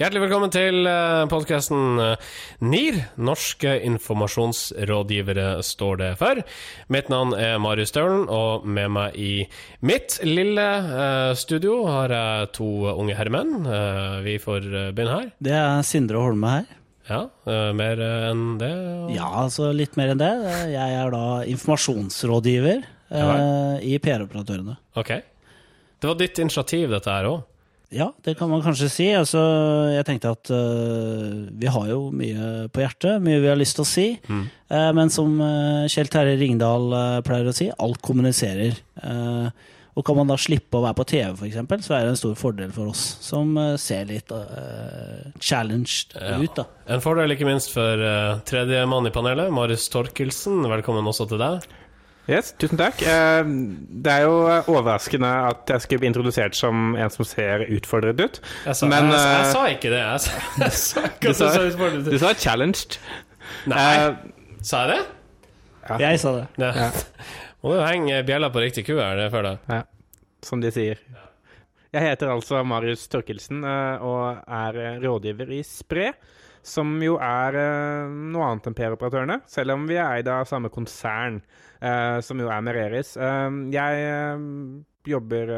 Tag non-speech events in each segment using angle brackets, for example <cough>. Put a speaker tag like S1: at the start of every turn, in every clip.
S1: Hjertelig velkommen til podkasten NIR. Norske informasjonsrådgivere står det for. Mitt navn er Marius Staulen, og med meg i mitt lille uh, studio har jeg to unge herremenn. Uh, vi får begynne her.
S2: Det er Sindre Holme her.
S1: Ja, uh, mer enn det?
S2: Og... Ja, altså litt mer enn det. Jeg er da informasjonsrådgiver ja, i PR-operatørene.
S1: Ok. Det var ditt initiativ, dette her òg?
S2: Ja, det kan man kanskje si. Altså, jeg tenkte at uh, vi har jo mye på hjertet, mye vi har lyst til å si. Mm. Uh, men som uh, Kjell Terje Ringdal pleier å si, alt kommuniserer. og kan man da slippe å være på TV, f.eks., så er det en stor fordel for oss som ser litt challenged ja. ut. da.
S1: En fordel ikke minst for tredjemann i panelet, Marius Torkelsen. Velkommen også til deg.
S3: Yes, tusen takk. Eh, det er jo overraskende at jeg skulle bli introdusert som en som ser utfordret ut.
S1: Jeg sa, Men, jeg, jeg, jeg sa ikke det. Jeg sa, <laughs> jeg sa ikke
S3: at du, så utfordret ut. Du sa 'challenged'.
S1: Nei. Uh, sa jeg det?
S2: Ja. Jeg sa det.
S1: Ja. Ja. <laughs> Må du henge bjella på riktig ku her, det føler
S3: jeg. Ja, som de sier. Jeg heter altså Marius Torkelsen eh, og er rådgiver i Spre som jo er uh, noe annet enn PR-operatørene, selv om vi er eid av samme konsern, uh, som jo er Mereris. Uh, jeg jobber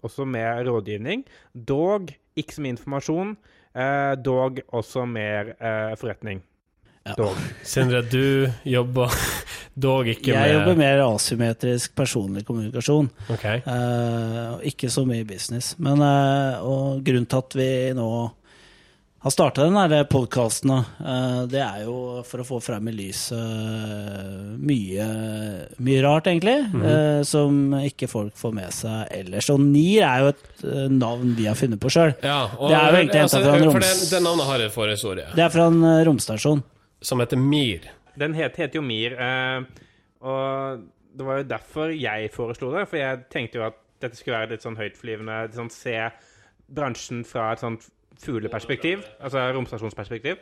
S3: også med rådgivning, dog ikke som informasjon, dog også mer forretning.
S1: Ja. Dog. Sindre, du jobber <laughs> dog ikke
S2: jeg
S1: med
S2: Jeg jobber mer asymmetrisk personlig kommunikasjon.
S1: Okay.
S2: ikke så mye business. Men, og grunnen til at vi nå har starta den podkasten, uh, det er jo for å få frem i lyset uh, mye, mye, rart, egentlig, mm -hmm. som ikke folk får med seg ellers. Og NIR er jo et navn vi har funnet på sjøl.
S1: Ja, det er jo egentlig altså, fra en roms... For det, det, navnet har jeg for historie.
S2: Det er fra en romstasjon.
S1: Som heter MIR.
S3: Den het, heter jo MIR, og det var jo derfor jeg foreslo det. For jeg tenkte jo at dette skulle være litt sånn høytflyvende, sånn se bransjen fra et sånt fugleperspektiv, altså romstasjonsperspektiv.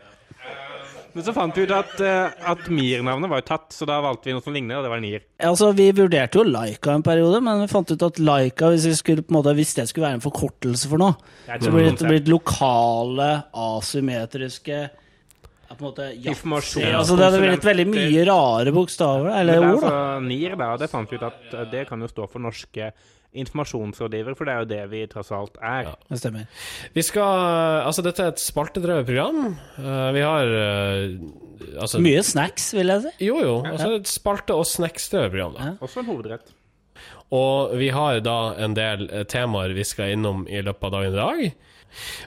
S3: Men så fant vi ut at, eh, at MIR-navnet var jo tatt, så da valgte vi noe som ligner, og det var Nier.
S2: Altså, Vi vurderte jo Laika en periode, men vi fant ut at Laika, hvis, skulle, måte, hvis det skulle være en forkortelse for noe, så blir det blitt lokale, asymmetriske ja, på en måte,
S3: Informasjon.
S2: Altså, det hadde blitt veldig mye rare bokstaver, eller ord. da.
S3: Altså, NIR, da, det fant vi ut at det kan jo stå for norske informasjonsrådgiver, for det er jo det vi tross alt er. Ja,
S2: det stemmer.
S1: Vi skal Altså, dette er et spaltedrevet program. Uh, vi har uh, altså,
S2: Mye snacks, vil jeg si.
S1: Jo, jo. Altså et spalte- og snacks-drevet program. Da.
S3: Ja. Også en hovedrett.
S1: Og vi har da en del uh, temaer vi skal innom i løpet av dagen i dag.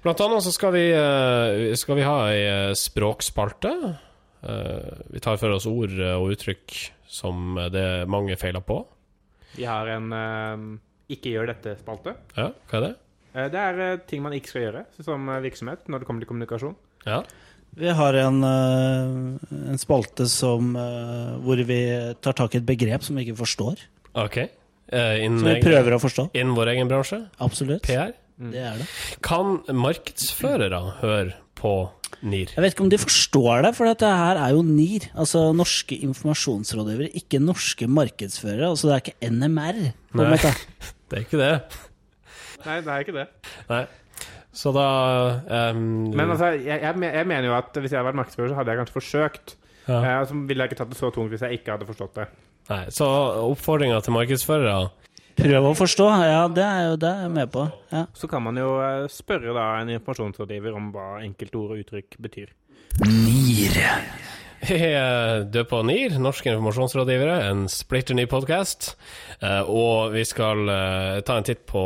S1: Blant annet så skal vi, skal vi ha ei språkspalte. vi tar for oss ord og uttrykk som det er mange feiler på.
S3: Vi har en ikke gjør dette-spalte.
S1: Ja, hva er det?
S3: Eh, det er eh, ting man ikke skal gjøre som eh, virksomhet når det kommer til kommunikasjon.
S1: Ja.
S2: Vi har en, en spalte som, hvor vi tar tak i et begrep som vi ikke forstår.
S1: Ok.
S2: Innen som vi prøver å forstå.
S1: Innen vår egen bransje?
S2: Absolutt.
S1: PR?
S2: Mm. Det er det.
S1: Kan markedsførere høre på NIR?
S2: Jeg vet ikke om de forstår det, for dette her er jo NIR. Altså norske informasjonsrådgivere, ikke norske markedsførere. Altså det er ikke NMR. på en måte. <laughs>
S1: Det er ikke det.
S3: Nei, det er ikke det.
S1: Nei. Så da um,
S3: Men altså, jeg, jeg, mener jo at hvis jeg hadde vært markedsfører, så hadde jeg kanskje forsøkt. Ja. Eh, så ville jeg ikke tatt det så tungt hvis jeg ikke hadde forstått det.
S1: Nei, Så oppfordringa til markedsførere
S2: Prøv å forstå. Ja, det er jo det jeg er med på. Ja.
S3: Så kan man jo eh, spørre da en informasjonsrådgiver om hva enkelte ord og uttrykk betyr.
S1: NIR. Du er på NIR, Norske informasjonsrådgivere, en splitter ny podkast. Eh, og vi skal eh, ta en titt på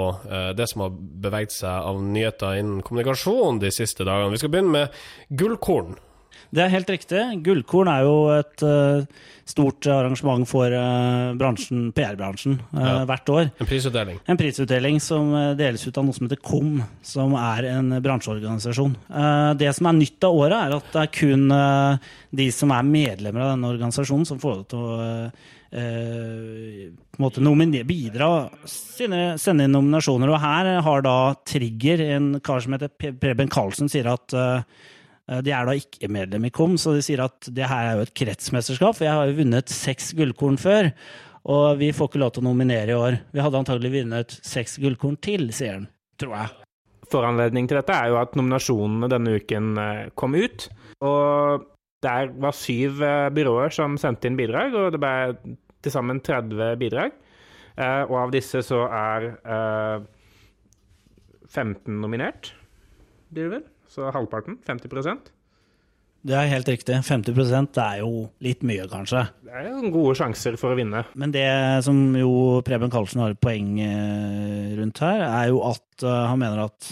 S1: det som har beveget seg av nyheter innen kommunikasjon de siste dagene. Vi skal begynne med gullkorn.
S2: Det er helt riktig. Gullkorn er jo et uh, stort arrangement for uh, bransjen, PR-bransjen uh, ja. hvert år.
S1: En prisutdeling.
S2: En prisutdeling som deles ut av noe som heter KOM, som er en bransjeorganisasjon. det som er nytt av året, er at det er kun de som er medlemmer av denne organisasjonen, som får lov til å på en måte nominer, bidra, sende inn nominasjoner. Og her har da Trigger, en kar som heter Preben Karlsen, sier at Eh, de er da ikke medlem i KOM, så de sier at det her er jo et kretsmesterskap. For jeg har jo vunnet seks gullkorn før, og vi får ikke lov til å nominere i år. Vi hadde antagelig vunnet seks gullkorn til, sier han. Tror jeg.
S3: foranledning til dette er jo at nominasjonene denne uken eh, kom ut. Og der var syv eh, byråer som sendte inn bidrag, og det ble til sammen 30 bidrag. Eh, og av disse så er eh, 15 nominert, blir det vel? Så halvparten, 50%
S2: Det er helt riktig. 50 det er jo litt mye, kanskje.
S3: Det er jo gode sjanser for å vinne.
S2: Men det som jo Preben Karlsen har et poeng eh, rundt her, er jo at eh, han mener at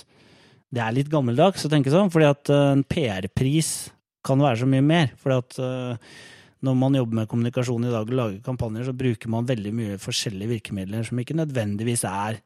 S2: det er litt gammeldags å tenke sånn. Fordi at eh, en PR-pris kan være så mye mer. Fordi at når man jobber med kommunikasjon i dag og lager kampanjer, så bruker man veldig mye forskjellige virkemidler som ikke nødvendigvis er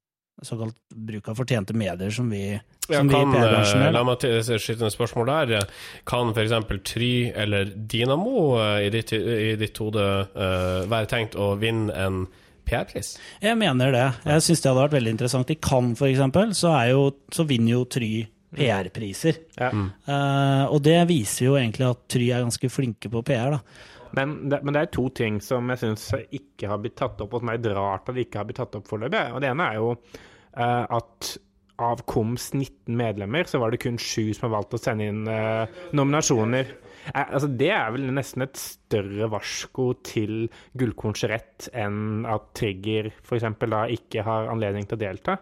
S2: såkalt bruk av fortjente medier som vi,
S1: Ja,
S2: kan, vi i PR-bransjen
S1: eh,
S2: gjør.
S1: la meg til- skyte inn et spørsmål der. Kan f.eks. Try eller Dynamo eh, i ditt, i ditt hode uh, være tenkt å vinne en PR-pris?
S2: Jeg mener det. Jeg syns det hadde vært veldig interessant. I Cannes, for eksempel, så, er jo, så vinner jo Try PR-priser.
S3: Ja.
S2: Uh, og det viser jo egentlig at Try er ganske flinke på PR, da.
S3: Men det, men det er to ting som jeg syns ikke har blitt tatt opp, og som er rart at det ikke har blitt tatt opp foreløpig. Og det ene er jo uh, at av KOMs 19 medlemmer, så var det kun sju som har valgt å sende inn uh, nominasjoner. Eh, altså Det er vel nesten et større varsko til Gullkorns rett enn at Trigger f.eks. da ikke har anledning til å delta.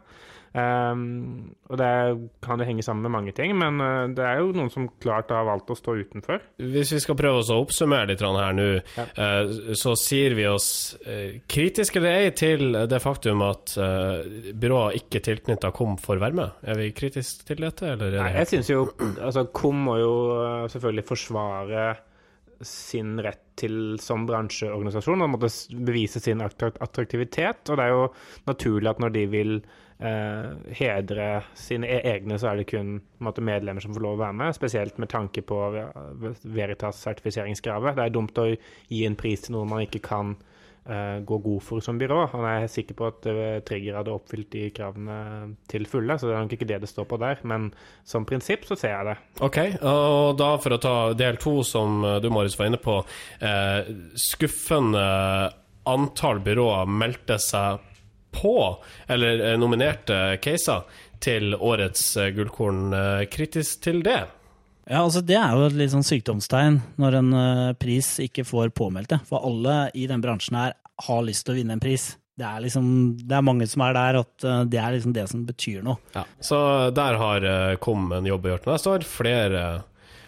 S3: Um, og det kan jo henge sammen med mange ting, men eh, det er jo noen som klart har valgt å stå utenfor.
S1: Hvis vi skal prøve oss å oppsummere litt her nå,
S3: Ja.
S1: uh, så sier vi oss uh, kritiske eller ei til det faktum at uh, byrået ikke tilknytta KOM får være med. Er vi kritiske til dette, eller er det
S3: Nei, jeg syns jo Altså, KOM må jo selvfølgelig forsvare sin rett til som bransjeorganisasjon og måtte bevise sin attraktivitet. Og det er jo naturlig at når de vil eh, hedre sine e- egne, så er det kun måte, medlemmer som får lov å være med. Spesielt med tanke på Veritas-sertifiseringskravet. Det er dumt å gi en pris til noe man ikke kan eh, gå god for som byrå. Og jeg er sikker på at eh, Trigger hadde oppfylt de kravene til fulle, så det er nok ikke det det står på der. Men som prinsipp så ser jeg det.
S1: Ok, og da for å ta del to, som eh, du Marius var inne på. Eh, skuffende antall byråer meldte seg på, eller eh, nominerte caser, til årets eh, Gullkorn. Eh, kritisk til det?
S2: Ja, altså Det er jo et litt sånn sykdomstegn når en pris ikke får påmeldt det. For alle i den bransjen her har lyst til å vinne en pris. Det er liksom, det er mange som er der at det er liksom det som betyr noe.
S1: Ja, Så der har KOM en jobb å gjøre til neste år. Flere,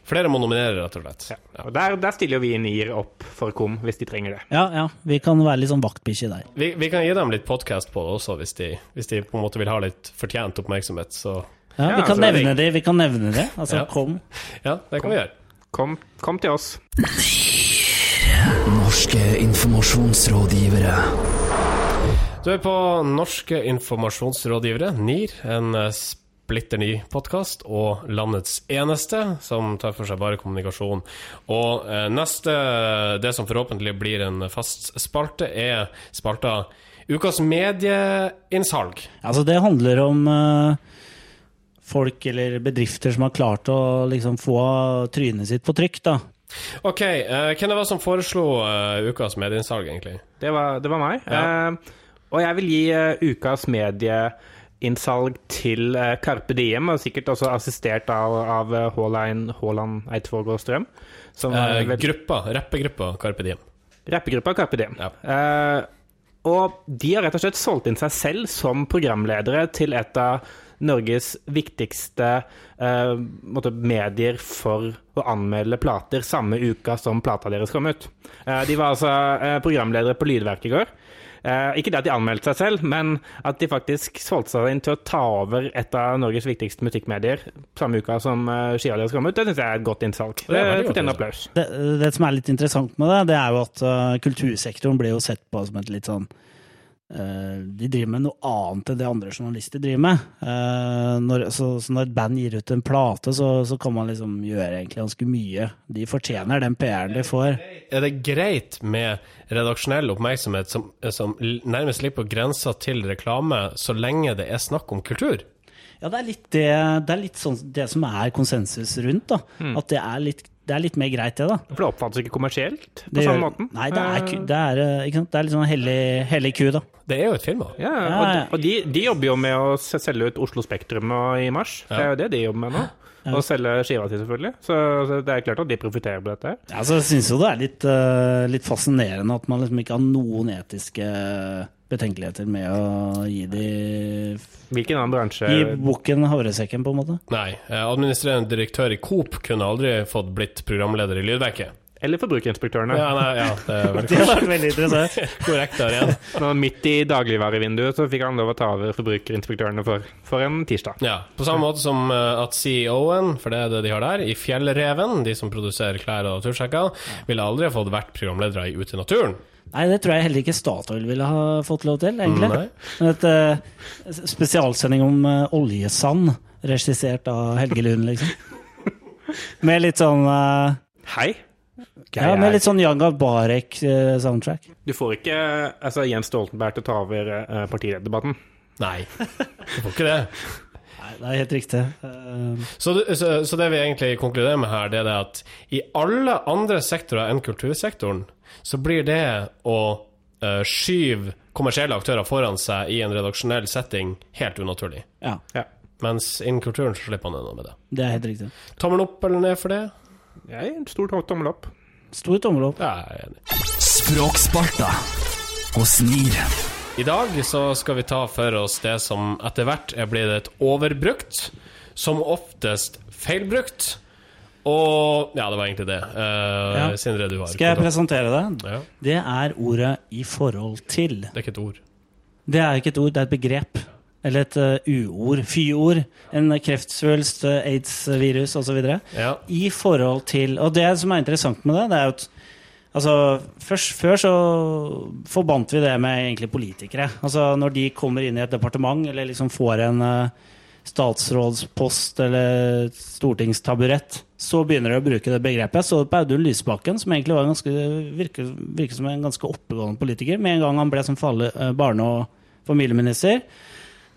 S1: flere må nominere, rett og slett.
S3: Ja. Og der, der stiller vi NIR opp for KOM hvis de trenger det.
S2: Ja, ja, vi kan være litt sånn vaktbikkje der.
S1: Vi, vi kan gi dem litt podkast på det også, hvis de, hvis de på en måte vil ha litt fortjent oppmerksomhet. Så
S2: Ja,
S3: Ja,
S2: vi kan
S3: altså,
S2: nevne det, vi kan nevne det. Altså,
S1: Ja.
S2: kom.
S1: ja, det kan vi gjøre.
S3: Kom, kom til oss.
S4: Norske informasjonsrådgivere.
S1: Du er på Norske informasjonsrådgivere, NIR, en eh, splitter ny podkast, og landets eneste som tar for seg bare kommunikasjon. Og eh, neste, det som forhåpentlig blir en fast spalte, er spalta Ukas medieinnsalg.
S2: Altså, det handler om eh, folk eller bedrifter som har klart å liksom få trynet sitt på trykk, da.
S1: Ok, eh, hvem det var som foreslo eh, ukas medieinnsalg, egentlig?
S3: Det var, det var meg.
S1: Ja.
S3: Eh, og jeg vil gi ukas ukas medieinnsalg til eh, Carpe Diem, og sikkert også assistert av, av eh, Haaland, Eidsvåg og Strøm. Som
S1: Eh,
S3: vel-
S1: gruppa, rappegruppa Carpe Diem.
S3: Rappegruppa Carpe Diem.
S1: Ja.
S3: Eh, og de har rett og slett solgt inn seg selv som programledere til et av Norges viktigste eh, måtte, medier for å anmelde plater samme uka som plata deres kom ut. Eh, de var altså programledere på Lydverket i går. Eh, ikke det at de anmeldte seg selv, men at de faktisk solgte seg inn til å ta over et av Norges viktigste musikkmedier samme uka som uh, skiva deres kom ut. Det syns jeg er et godt innsalg.
S1: Det er
S3: Det fortjener applaus.
S2: Det, det som er litt interessant med det, det er jo at eh, kultursektoren blir jo sett på som et litt sånn eh, De driver med noe annet enn det andre journalister driver med. Eh, når, så, så når et band gir ut en plate, så, så kan man liksom gjøre egentlig ganske mye. De fortjener den PR-en de får.
S1: Er det greit med redaksjonell oppmerksomhet som, som nærmest ligger på grensa til reklame, så lenge det er snakk om kultur?
S2: Ja, det er litt det, det, er litt sånn, det som er konsensus rundt. da. At det er, litt, det er litt mer greit, det, da.
S3: For det oppfattes ikke kommersielt på
S2: Det
S3: samme måten.
S2: Nei, det er,
S3: Eh,
S2: det er, eh, ikke sant? Det er litt sånn hellig, hellig ku, da.
S1: Det er jo et firma.
S3: Ja,
S2: Ja, ja.
S3: og de, de jobber jo med å selge ut Oslo Spektrum i mars. Det er jo det de jobber med nå. Og selge skiva si, selvfølgelig. Så, så det er klart at de profitterer på dette.
S2: Ja, så jeg syns jo det er litt, uh, litt fascinerende at man liksom ikke har noen etiske betenkeligheter med å gi de
S3: Hvilken annen bransje
S2: Gi bukken havresekken, på en måte.
S1: Nei. eh, Administrerende direktør i Coop kunne aldri fått blitt programleder i Lydverket.
S3: Eller Forbrukerinspektørene.
S1: Ja, nei, ja, det <laughs> var
S2: Det veldig interessant. <laughs>
S1: korrekt der igjen.
S3: Nå, midt i dagligvarevinduet så fikk han lov å ta over Forbrukerinspektørene for, for en tirsdag.
S1: Ja, På samme måte som eh, at CEO-en, for det er det de har der, i Fjellreven, de som produserer klær og tursekker, ville aldri ha fått vært programledere i Ute i naturen.
S2: Nei, det tror jeg heller ikke Statoil ville ha fått lov til, egentlig.
S1: Nei.
S2: Men et uh, spesialsending om uh, oljesand, regissert av Helge Lund, liksom. <laughs> Med litt sånn uh,
S3: Hei.
S2: Ja, med litt sånn Jan Garbarek-soundtrack.
S3: Du får ikke altså, Jens Stoltenberg til å ta over partilederdebatten.
S1: Nei, du får ikke det.
S2: Nei, det er helt riktig. Uh...
S1: Så, så, så det vi egentlig konkluderer med her, det er det at i alle andre sektorer enn kultursektoren, så blir det å uh, skyve kommersielle aktører foran seg i en redaksjonell setting helt unaturlig.
S2: ja,
S3: Ja.
S1: Mens innen kulturen så slipper man unna med det.
S2: det er helt riktig.
S1: Tommel opp eller ned for det?
S3: Jeg er en stor tommel opp.
S2: Stor tommel opp.
S1: Ja, jeg er enig.
S4: Språksparta og snir.
S1: I dag så skal vi ta for oss det som etter hvert er blitt et overbrukt, som oftest feilbrukt. Og Ja, det var egentlig det. Eh,
S2: Ja.
S1: Sindre, du har
S2: Skal jeg
S1: kontakt.
S2: presentere det?
S1: Ja,
S2: Det er ordet 'i forhold til'.
S1: det er ikke et ord.
S2: Det er ikke et ord, det er et begrep. Eller et uh, uord. Fy-ord. En kreftsvulst, uh, aids-virus osv.
S1: Ja.
S2: I forhold til Og det som er interessant med det, det er jo at Altså, først, Før så forbandt vi det med egentlig politikere. Altså Når de kommer inn i et departement eller liksom får en uh, statsrådspost eller stortingstaburett, så begynner de å bruke det begrepet. Så på Audun Lysbakken, som egentlig var ganske, virker, virker som en ganske oppegående politiker. Med en gang han ble som falle, eh, barne- og familieminister.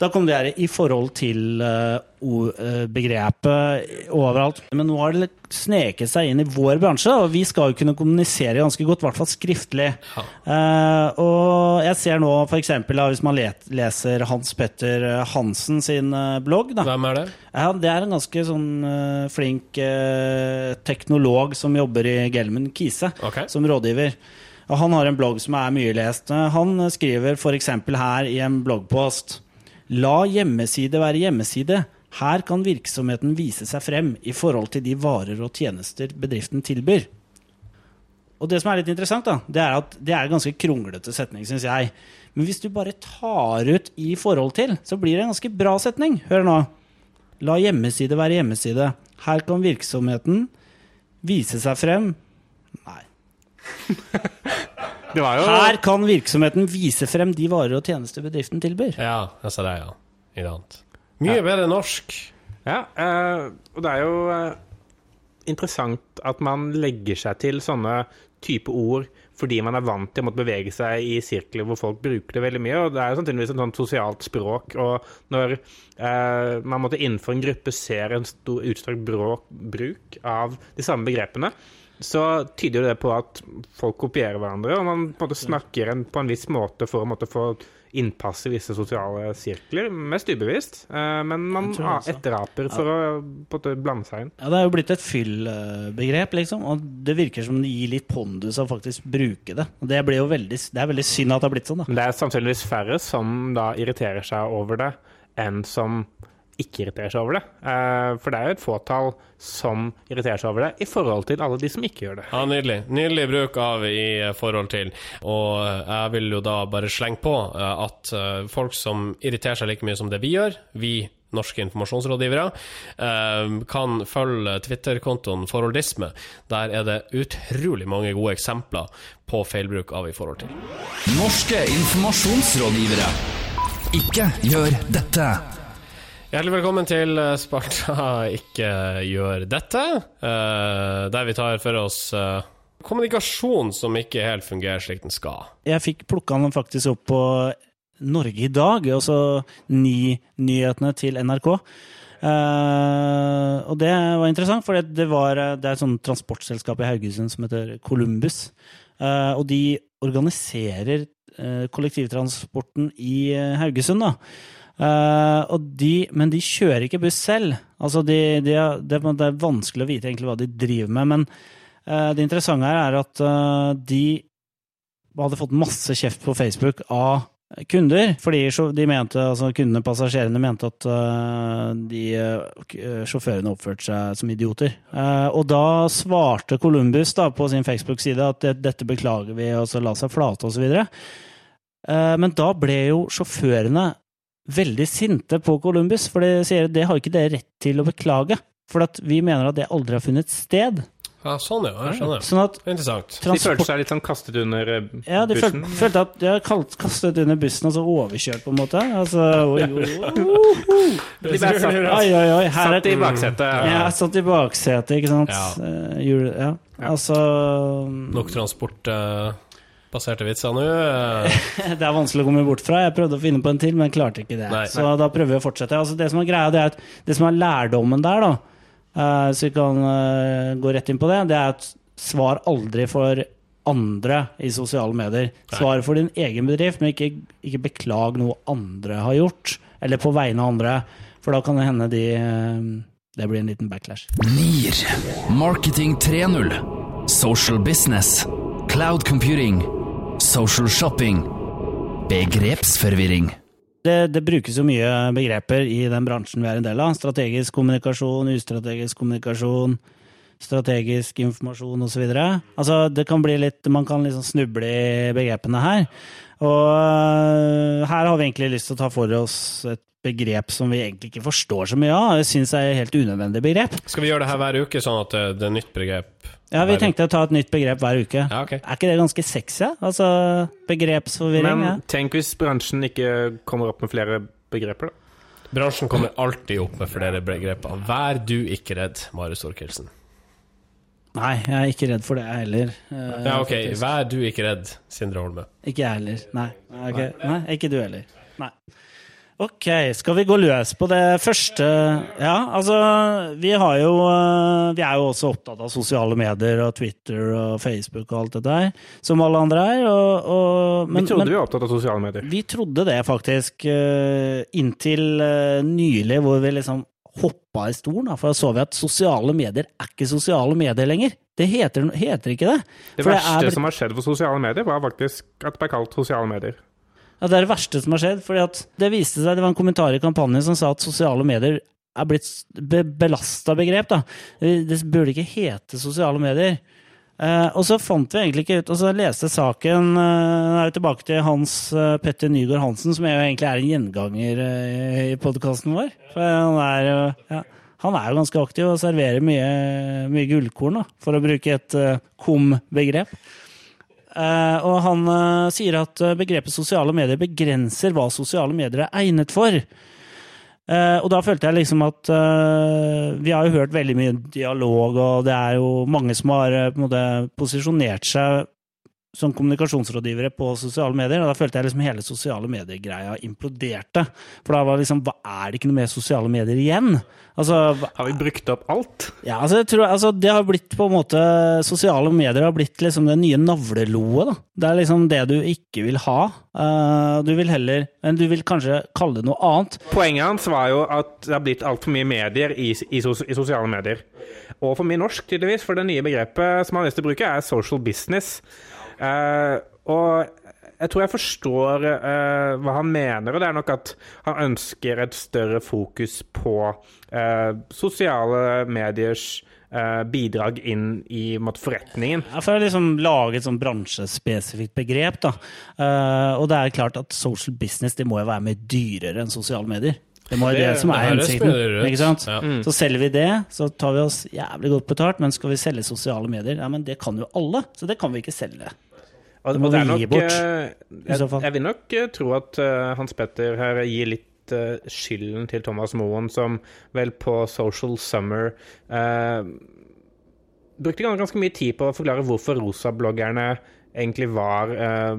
S2: Da kom det her i forhold til eh, eh, begrepet overalt. Men nå har det sneket seg inn i vår bransje, og vi skal jo kunne kommunisere ganske godt, i hvert fall skriftlig. Eh, og jeg ser nå f.eks. hvis man leser Hans Petter Hansen sin blogg, da.
S1: Hvem er det?
S2: Ja, det er en ganske sånn uh, flink uh, teknolog som jobber i Gelman Kise,
S1: okay.
S2: som rådgiver. Og han har en blogg som er mye lest. Han skriver f.eks. her i en bloggpost La hjemmeside være hjemmeside. Her kan virksomheten vise seg frem i forhold til de varer og tjenester bedriften tilbyr. Og det som er litt interessant, da, det er at det er en ganske kronglete setning, syns jeg. Men hvis du bare tar ut 'i forhold til', så blir det en ganske bra setning. Hør nå. La hjemmeside være hjemmeside. Her kan virksomheten vise seg frem Nei. <laughs>
S3: Det var jo
S2: Her kan virksomheten vise frem de varer og tjenester bedriften tilbyr.
S1: Ja, jeg sa det, ja. Ikke sant. Mye bedre norsk.
S3: Ja, eh, og det er jo eh, interessant at man legger seg til sånne type ord fordi man er vant til å måtte bevege seg i sirkler hvor folk bruker det veldig mye. og Det er jo sannsynligvis et sånt sosialt språk. Og når eh, man måtte innenfor en gruppe ser en stor utstrakt bråk, bruk av de samme begrepene, så tyder jo det på at folk kopierer hverandre, og man på en måte snakker en, på en viss måte for å måte få innpass i visse sosiale sirkler, mest ubevisst. Eh, men man
S2: også.
S3: etteraper for å på en måte blande seg inn.
S2: Ja, Det er jo blitt et fyllbegrep, liksom. Og det virker som det gir litt pondus å faktisk bruke det. Og det, blir jo veldig, det er veldig synd at det har blitt sånn, da.
S3: Men det er sannsynligvis færre som da irriterer seg over det, enn som ikke irriterer seg over det. Eh, for det er jo et fåtall som irriterer seg over det, i forhold til alle de som ikke gjør det.
S1: Ja, Nydelig. Nydelig bruk av i eh, forhold til. Og eh, jeg vil jo da bare slenge på at folk som irriterer seg like mye som det vi gjør, vi norske informasjonsrådgivere, eh, kan følge Twitter-kontoen Forholdisme. Der er det utrolig mange gode eksempler på feilbruk av i forhold til.
S4: Norske informasjonsrådgivere. Ikke gjør dette.
S1: Hjertelig velkommen til eh, Sparta <laughs> ikke gjør dette, eh, der vi tar for oss eh, kommunikasjon som ikke helt fungerer slik den skal.
S2: Jeg fikk plukka den faktisk opp på Norge i dag, altså Ni-nyhetene til NRK. Og det var interessant, for det, var, det er et sånt transportselskap i Haugesund som heter Columbus. Og de organiserer kollektivtransporten i Haugesund, da. Og de, men de kjører ikke buss selv. Altså de, de, det, er vanskelig å vite egentlig hva de driver med. Men uh, det interessante her er at uh, de hadde fått masse kjeft på Facebook av kunder. Fordi de mente, altså kundene, passasjerene, mente at de sjåførene oppførte seg som idioter. Og da svarte Columbus da, på sin Facebook-side at det, dette beklager vi, og så la seg flate osv. Uh, men da ble jo sjåførene veldig sinte på Columbus, for de sier at det har ikke dere rett til å beklage. For at vi mener at det aldri har funnet sted.
S1: Ja, sånn, ja. Jeg skjønner.
S2: Sånn at
S1: Interessant.
S3: De følte seg litt sånn kastet under bussen?
S2: Ja, de følte, følte at de har kastet under bussen og så overkjørt, på en måte. Altså, oi, oi, oi. <laughs>
S3: De ble satt,
S2: oi, oi, oi. Her
S3: satt i baksetet.
S2: Ja, satt i baksetet, ikke sant.
S1: Ja.
S2: Eh, jul- ja. Altså
S1: Nok transportbaserte vitser nå. eh. <laughs>
S2: Det er vanskelig å komme bort fra. Jeg prøvde å finne på en til, men klarte ikke det.
S1: Nei.
S2: Så da prøver vi å fortsette. Altså, det som er greia, det er at det som er lærdommen der, da, eh, så vi kan eh, gå rett inn på det, det er at svar aldri for andre i sosiale medier. Svar for din egen bedrift, men ikke, ikke beklag noe andre har gjort, eller på vegne av andre, for da kan det hende de Det blir en liten backlash.
S4: NIR. Marketing 3.0. Social business. Cloud computing. Social shopping. Begrepsforvirring.
S2: Det, det brukes jo mye begreper i den bransjen vi er en del av. Strategisk kommunikasjon, ustrategisk kommunikasjon, strategisk informasjon osv. Altså, det kan bli litt Man kan liksom snuble i begrepene her. Og øh, her har vi egentlig lyst til å ta for oss et begrep som vi egentlig ikke forstår så mye av. Jeg syns jeg er et helt unødvendig begrep.
S1: Skal vi gjøre det her hver uke, sånn at det, det er nytt begrep?
S2: Ja, Vi tenkte å ta et nytt begrep hver uke.
S1: Ja, okay.
S2: Er ikke det ganske sexy? Altså begrepsforvirring?
S3: Men
S2: ja.
S3: tenk hvis bransjen ikke kommer opp med flere begreper, da.
S1: Bransjen kommer alltid opp med flere begreper. Vær du ikke redd, Marius Orkelsen.
S2: Nei, jeg er ikke redd for det, jeg heller. eh,
S1: Ja, ok.
S2: faktisk.
S1: Vær du ikke redd, Sindre Holme.
S2: Ikke jeg heller. Nei. Nei. Nei, ikke du heller. Nei. Ok, skal vi gå løs på det første Ja, altså, vi har jo eh, Vi er jo også opptatt av sosiale medier og Twitter og Facebook og alt det der, som alle andre er. Og, og, men,
S3: vi trodde
S2: men,
S3: vi var opptatt av sosiale medier.
S2: vi trodde det faktisk, eh, inntil eh, nylig, hvor vi liksom hoppa i stolen. For da så vi at sosiale medier er ikke sosiale medier lenger. Det heter, heter ikke det.
S3: Det verste
S2: er
S3: som har skjedd for sosiale medier, var faktisk at det ble kalt sosiale medier.
S2: Ja, Det er det verste som har skjedd. fordi at Det viste seg, det var en kommentar i kampanjen som sa at sosiale medier er blitt be belasta begrep. da. Det burde ikke hete sosiale medier. Eh, og så fant vi egentlig ikke ut, og så leste saken eh, er tilbake til Hans eh, Petter Nygaard Hansen, som jo egentlig er en gjenganger eh, i podkasten vår. For han er ja, han er jo ganske aktiv og serverer mye, mye gullkorn, da, for å bruke et eh, kom-begrep. Eh, og han eh, sier at eh, begrepet sosiale medier begrenser hva sosiale medier er egnet for. Og da følte jeg liksom at Vi har jo hørt veldig mye dialog, og det er jo mange som har på en måte posisjonert seg som kommunikasjonsrådgivere på sosiale medier, og da følte jeg liksom hele sosiale medier-greia imploderte. For da var liksom Hva er det ikke noe mer sosiale medier igjen? Altså,
S3: Har vi brukt opp alt?
S2: ja, altså, tror, altså, det har blitt på en måte Sosiale medier har blitt liksom det nye navleloet. da. Det er liksom det du ikke vil ha. Uh, du vil heller Men du vil kanskje kalle det noe annet.
S3: Poenget hans var jo at det har blitt altfor mye medier i, i, sos i sosiale medier. Og for mye norsk, tydeligvis, for det nye begrepet som han har lyst til å bruke, er social business. Eh, og jeg tror jeg forstår uh, hva han mener, og det er nok at han ønsker et større fokus på uh, sosiale mediers uh, bidrag inn i en måte, forretningen.
S2: Jeg får liksom lage et sånn bransjespesifikt begrep. da. Eh, og det er klart at social business det må jo være mer dyrere enn sosiale medier. Det må jo det,
S1: Det-
S2: som er hensikten. ikke sant?
S1: Ja.
S2: Så selger vi det, så tar vi oss jævlig godt betalt, men skal vi selge sosiale medier? Ja, men det kan jo alle, så det kan vi ikke selge.
S3: Og, og det er nok, eh. Jeg, jeg vil nok eh, tro at eh, Hans Petter her gir litt skylden til Thomas Moen, som vel på Social Summer eh, brukte ganske mye tid på å forklare hvorfor rosabloggerne egentlig var eh,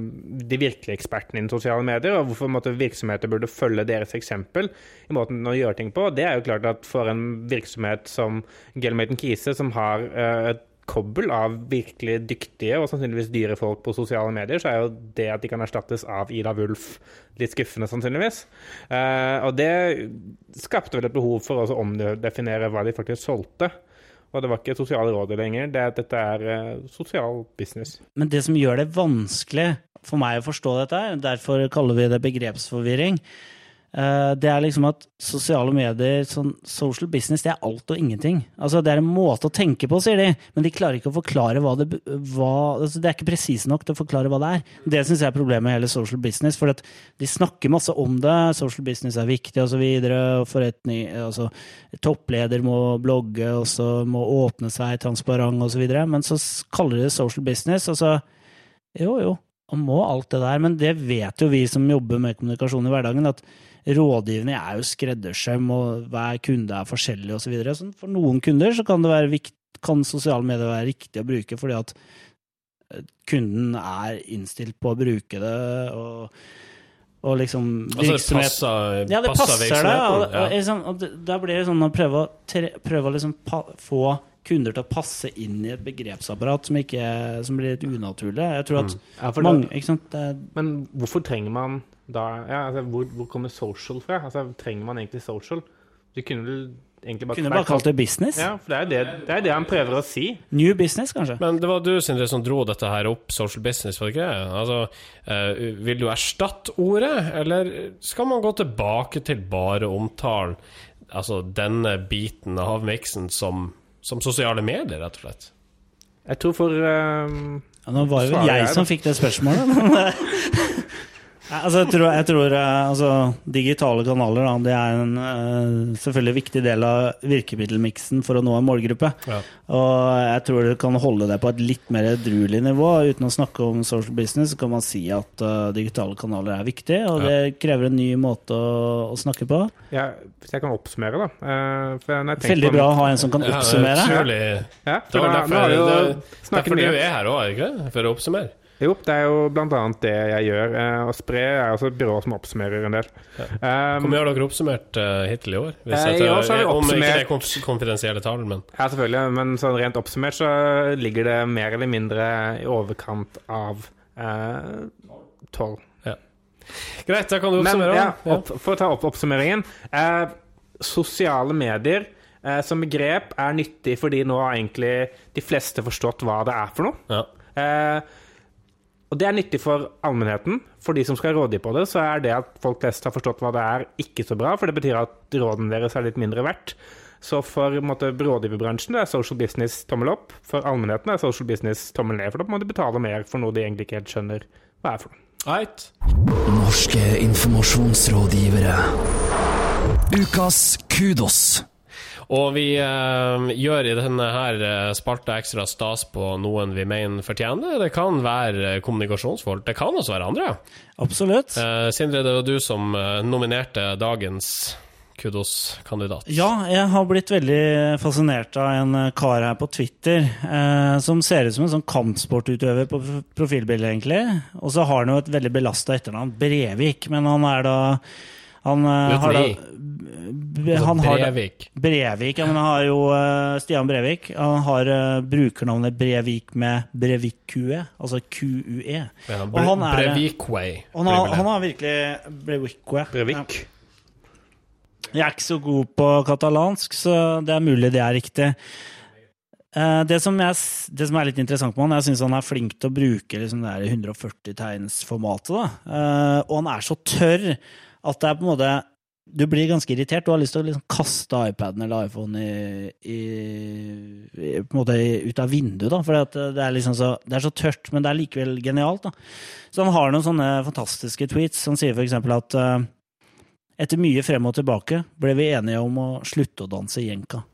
S3: de virkelige ekspertene innen sosiale medier, og hvorfor måtte, virksomheter burde følge deres eksempel i måten å gjøre ting på. Det er jo klart at for en virksomhet som Gelmaten Kise, som har eh, et kobbel av virkelig dyktige og sannsynligvis dyre folk på sosiale medier, så er jo det at de kan erstattes av Ida Wulf litt skuffende, sannsynligvis. Eh, og det skapte vel et behov for å omdefinere hva de faktisk solgte. Og det var ikke sosiale råd lenger, det, dette er uh, sosial business.
S2: Men det som gjør det vanskelig for meg å forstå dette, derfor kaller vi det begrepsforvirring, uh, det er liksom at sosiale medier, sånn social business, det er alt og ingenting. Altså, det er en måte å tenke på, sier de, men de klarer ikke å forklare hva det hva, altså, Det er ikke presise nok til å forklare hva det er. Det syns jeg er problemet med hele social business, for at de snakker masse om det, social business er viktig, videre, forretning altså, toppleder må blogge, og så må åpne seg transparent, videre, men så kaller de det social business, og så Jo, jo, man må alt det der, men det vet jo vi som jobber med kommunikasjon i hverdagen, at rådgivning er jo skreddersøm, og hver kunde er forskjellig osv. Så videre. så for noen kunder så kan, det være vikt, kan sosiale medier være riktig å bruke fordi at eh, kunden er innstilt på å bruke det. og og liksom
S1: Altså det passer,
S2: ja, det passer det. Og,
S1: ja.
S2: og, liksom, og da blir det sånn å prøve å, tre, prøve å liksom pa, få kunder til å passe inn i et begrepsapparat som, ikke, som blir litt unaturlig. Jeg tror at
S3: Mm. Ja, for
S2: mange
S3: det,
S2: ikke sant? Det,
S3: men hvorfor trenger man da ja, altså, hvor, hvor kommer social fra? Altså, trenger man egentlig social? Du kunne vel egentlig bare
S2: kunne bare kalt det business.
S3: Ja, for det er det, det er det han prøver å si.
S2: New business, kanskje.
S1: Men det var du, Sindre, som dro dette her opp, social business, var det ikke det? Altså, eh, vil du erstatte ordet, eller skal man gå tilbake til bare omtalen? altså, denne biten av miksen som, som sosiale medier, rett og slett?
S3: Jeg tror for um,
S2: Ja, nå var det vel
S3: Svaret
S2: jeg
S3: er
S2: som fikk det spørsmålet. <laughs> altså, jeg tror, jeg tror eh, altså, digitale kanaler da, det er en uh, selvfølgelig viktig del av virkemiddelmiksen for å nå en målgruppe.
S1: Ja.
S2: Og jeg tror du kan holde det på et litt mer edruelig nivå. Uten å snakke om social business, så kan man si at uh, digitale kanaler er viktig, og
S1: Ja.
S2: det krever en ny måte å, å snakke på.
S3: ja, Hvis jeg kan oppsummere, da. Uh, for jeg
S2: Veldig bra å ha en som kan
S1: Ja, det er
S2: oppsummere.
S1: utrolig
S3: Ja,
S1: Det
S3: for
S1: var
S3: da,
S1: derfor,
S3: vi
S1: det, derfor du er her òg, er det ikke det? For å oppsummere.
S3: Jo, det er jo blant annet det jeg gjør. eh, Og Spre er også et byrå som oppsummerer en del.
S1: Ja.
S3: Um,
S1: mye har dere oppsummert uh, hittil i år? Hvis jeg
S3: i år så har vi
S1: Om ikke det er konfidensielle tall, men
S3: ja, selvfølgelig, men sånn rent oppsummert så ligger det mer eller mindre i overkant av tolv.
S1: Greit, da kan du
S3: Men
S1: oppsummere.
S3: ja, opp, for å ta opp oppsummeringen. Uh, sosiale medier som begrep er nyttig fordi nå har egentlig de fleste forstått hva det er for noe.
S1: Ja.
S3: Eh, og det er nyttig for allmennheten. For de som skal rådgi på det, så er det at folk flest har forstått hva det er, ikke så bra, for det betyr at rådene deres er litt mindre verdt. Så for måte, rådgiverbransjen det er social business tommel opp. For allmennheten er social business tommel ned, for da må de betale mer for noe de egentlig ikke helt skjønner hva er for noe.
S1: Right.
S4: Norske informasjonsrådgivere. Ukas kudos.
S1: Og vi eh, gjør i denne her eh, spalta ekstra stas på noen vi mener fortjener. Det kan være kommunikasjonsfolk, det kan også være andre.
S2: Absolutt.
S1: Eh, Sindre, det var du som eh, nominerte dagens kudos-kandidat.
S2: Ja, jeg har blitt veldig fascinert av en eh, kar her på Twitter eh, som ser ut som en sånn kampsportutøver på pro- profilbildet, egentlig. Og så har han jo et veldig belasta etternavn, Brevik, men han er da han,
S1: Uten
S2: har da, han har
S1: Brevik.
S2: Brevik, ja, men han har jo uh, Stian Brevik. Han har uh, brukernavnet Brevik med Brevik-QE, altså QUE.
S1: Ja,
S2: Og han er-
S1: Brevikway.
S2: Han har, han har virkelig Brevik-QE.
S3: Brevik.
S2: Ja. Jeg er ikke så god på katalansk, så det er mulig det er riktig. Eh, Det som, jeg, det som er litt interessant med han, jeg syns han er flink til å bruke liksom det der 140-tegnsformatet. Eh, Og han er så tørr at det er på en måte Du blir ganske irritert. Du har lyst til å liksom kaste iPaden eller iPhone i, i, i, ut av vinduet. For det er liksom så, det er så tørt, men det er likevel genialt. da. Så han har noen sånne fantastiske tweets. Han sier eksempel at eh, etter mye frem og tilbake ble vi enige om å slutte å danse jenka.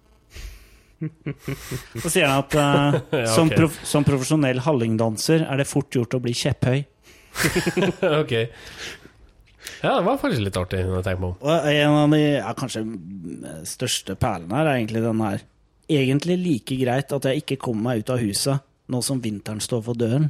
S2: <laughs> Så sier han at eh, <laughs> som, prof som profesjonell hallingdanser er det fort gjort å bli kjepphøy. <laughs>
S1: ok. Ja, det var faktisk litt artig jeg tenke på.
S2: Og en av de ja, kanskje største perlene her er egentlig den her. Egentlig like greit at jeg ikke kommer meg ut av huset nå som vinteren står for døren.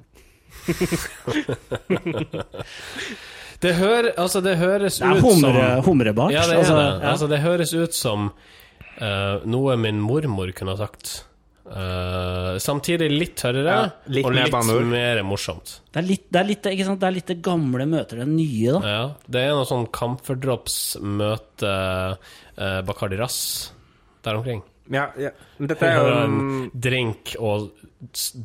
S2: <laughs>
S1: Det, hør, altså, det høres
S2: Det
S1: ut
S2: humre,
S1: som
S2: humrebart.
S1: Ja, det
S2: altså,
S1: det. Altså, det høres ut som uh, noe min mormor kunne ha sagt. Eh, samtidig litt tørrere
S3: Ja, litt
S1: og litt mer morsomt.
S2: Det er litt det, er litt, ikke sant? det er litt det gamle møter det nye, da.
S1: Ja, det er noe sånn Camphordrops møte uh, Bacardi Ras der omkring.
S3: Ja, ja. Dette er jo en,
S1: drink- og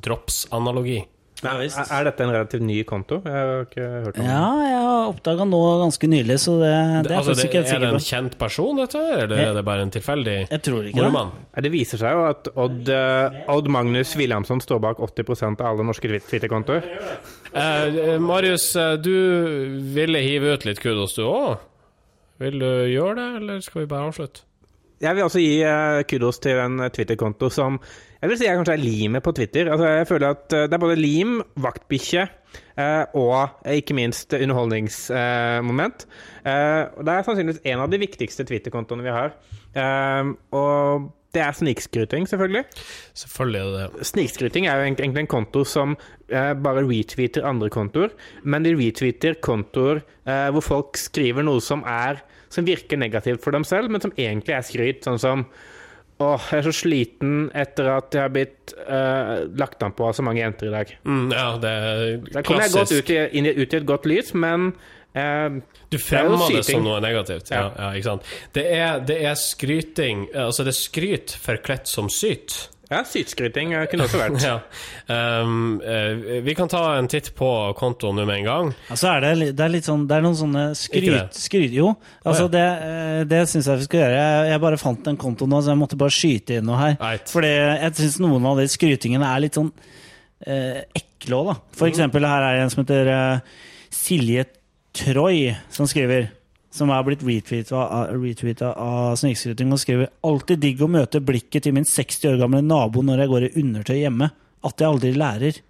S1: drops-analogi.
S2: Ja,
S3: er, er dette en relativt ny konto? Jeg har ikke hørt om
S2: Ja, jeg har oppdaga nå ganske nylig, så det, det er jeg
S1: altså,
S2: faktisk ikke helt
S1: er det en kjent person, dette, eller er det bare en tilfeldig
S2: Jeg tror ikke det.
S1: nordmann?
S3: Ja, Det viser seg jo at Odd, eh, Odd Magnus Williamson står bak 80% av alle norske Twitter-kontoer.
S1: Eh, Marius, eh, du ville hive ut litt kudos, du òg? Vil du gjøre det, eller skal vi bare avslutte?
S3: Jeg vil også gi eh, kudos til en eh, Twitter-konto som jeg vil si jeg kanskje er limet på Twitter. Altså, jeg føler at eh, Det er både lim, vaktbikkje eh, og eh, ikke minst underholdningsmoment. Eh, det er sannsynligvis en av de viktigste Twitter-kontoene vi har. Og det er snikskryting, selvfølgelig.
S1: Selvfølgelig er det.
S3: Snikskryting er jo egentlig en konto som eh, bare retweeter andre kontoer, men de retweeter kontoer eh, hvor folk skriver noe som er som virker negativt for dem selv, men som egentlig er skryt. Sånn som Åh, jeg er så sliten etter at jeg har blitt uh, lagt an på av så mange jenter i dag.
S1: Mm, ja, det er
S3: Der kommer jeg godt
S1: klassisk.
S3: ut i, inn, ut i et godt lys, men uh,
S1: Du
S3: er
S1: fremmer det,
S3: det
S1: som noe negativt. Ja,
S3: Ja.
S1: ja, ikke sant? Det er, det er skryting Altså, det er skryt forkledt som syt.
S3: Ja, sytskryting kunne også vært.
S1: Ja. Um, uh, vi kan ta en titt på kontoen nå med en gang.
S2: Altså er det, det er litt sånn Det er noen sånne skryt...
S1: det?
S2: skryt jo. Altså det eh, det syns jeg vi skal gjøre. Jeg, jeg bare fant en konto nå, så jeg måtte bare skyte inn noe her.
S1: Right.
S2: Fordi jeg syns noen av de skrytingene er litt sånn eh, ekle òg, da. For eksempel her er det en som heter uh, Silje Troy, som skriver som er blitt retweeta av, retweetet av snikskryting, og skriver 'Alltid digg å møte blikket til min 60 år gamle nabo når jeg går i undertøy hjemme. At jeg aldri lærer'.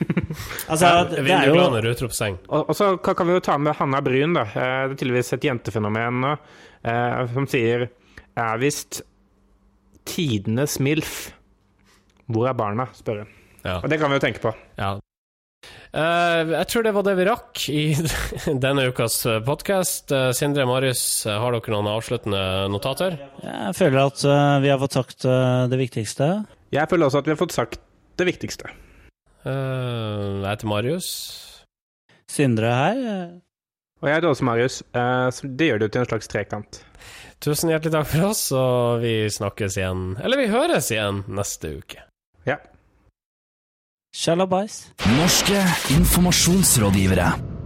S2: <laughs> altså, det er jo
S1: utropstegn.
S3: Og, så kan kan vi jo ta med Hanna Bryn, da. Eh, Det er tydeligvis et jentefenomen nå, eh, som sier er visst tidenes MILF. Hvor er barna? spør hun.
S1: Ja.
S3: Og det kan vi jo tenke på.
S1: ja. Eh, jeg tror det var det vi rakk i <laughs> denne ukas podkast. Sindre Marius, eh, har dere noen avsluttende notater?
S2: Jeg føler at eh, vi har fått sagt eh, det viktigste.
S3: Jeg føler også at vi har fått sagt det viktigste.
S1: Eh, jeg heter Marius.
S2: Sindre her. eh,
S3: Og jeg heter også Marius. eh, Det gjør det jo til en slags trekant.
S1: Tusen hjertelig takk for oss, og vi snakkes igjen Eller vi høres igjen neste uke.
S3: Ja.
S2: Shalabais.
S4: Norske informasjonsrådgivere.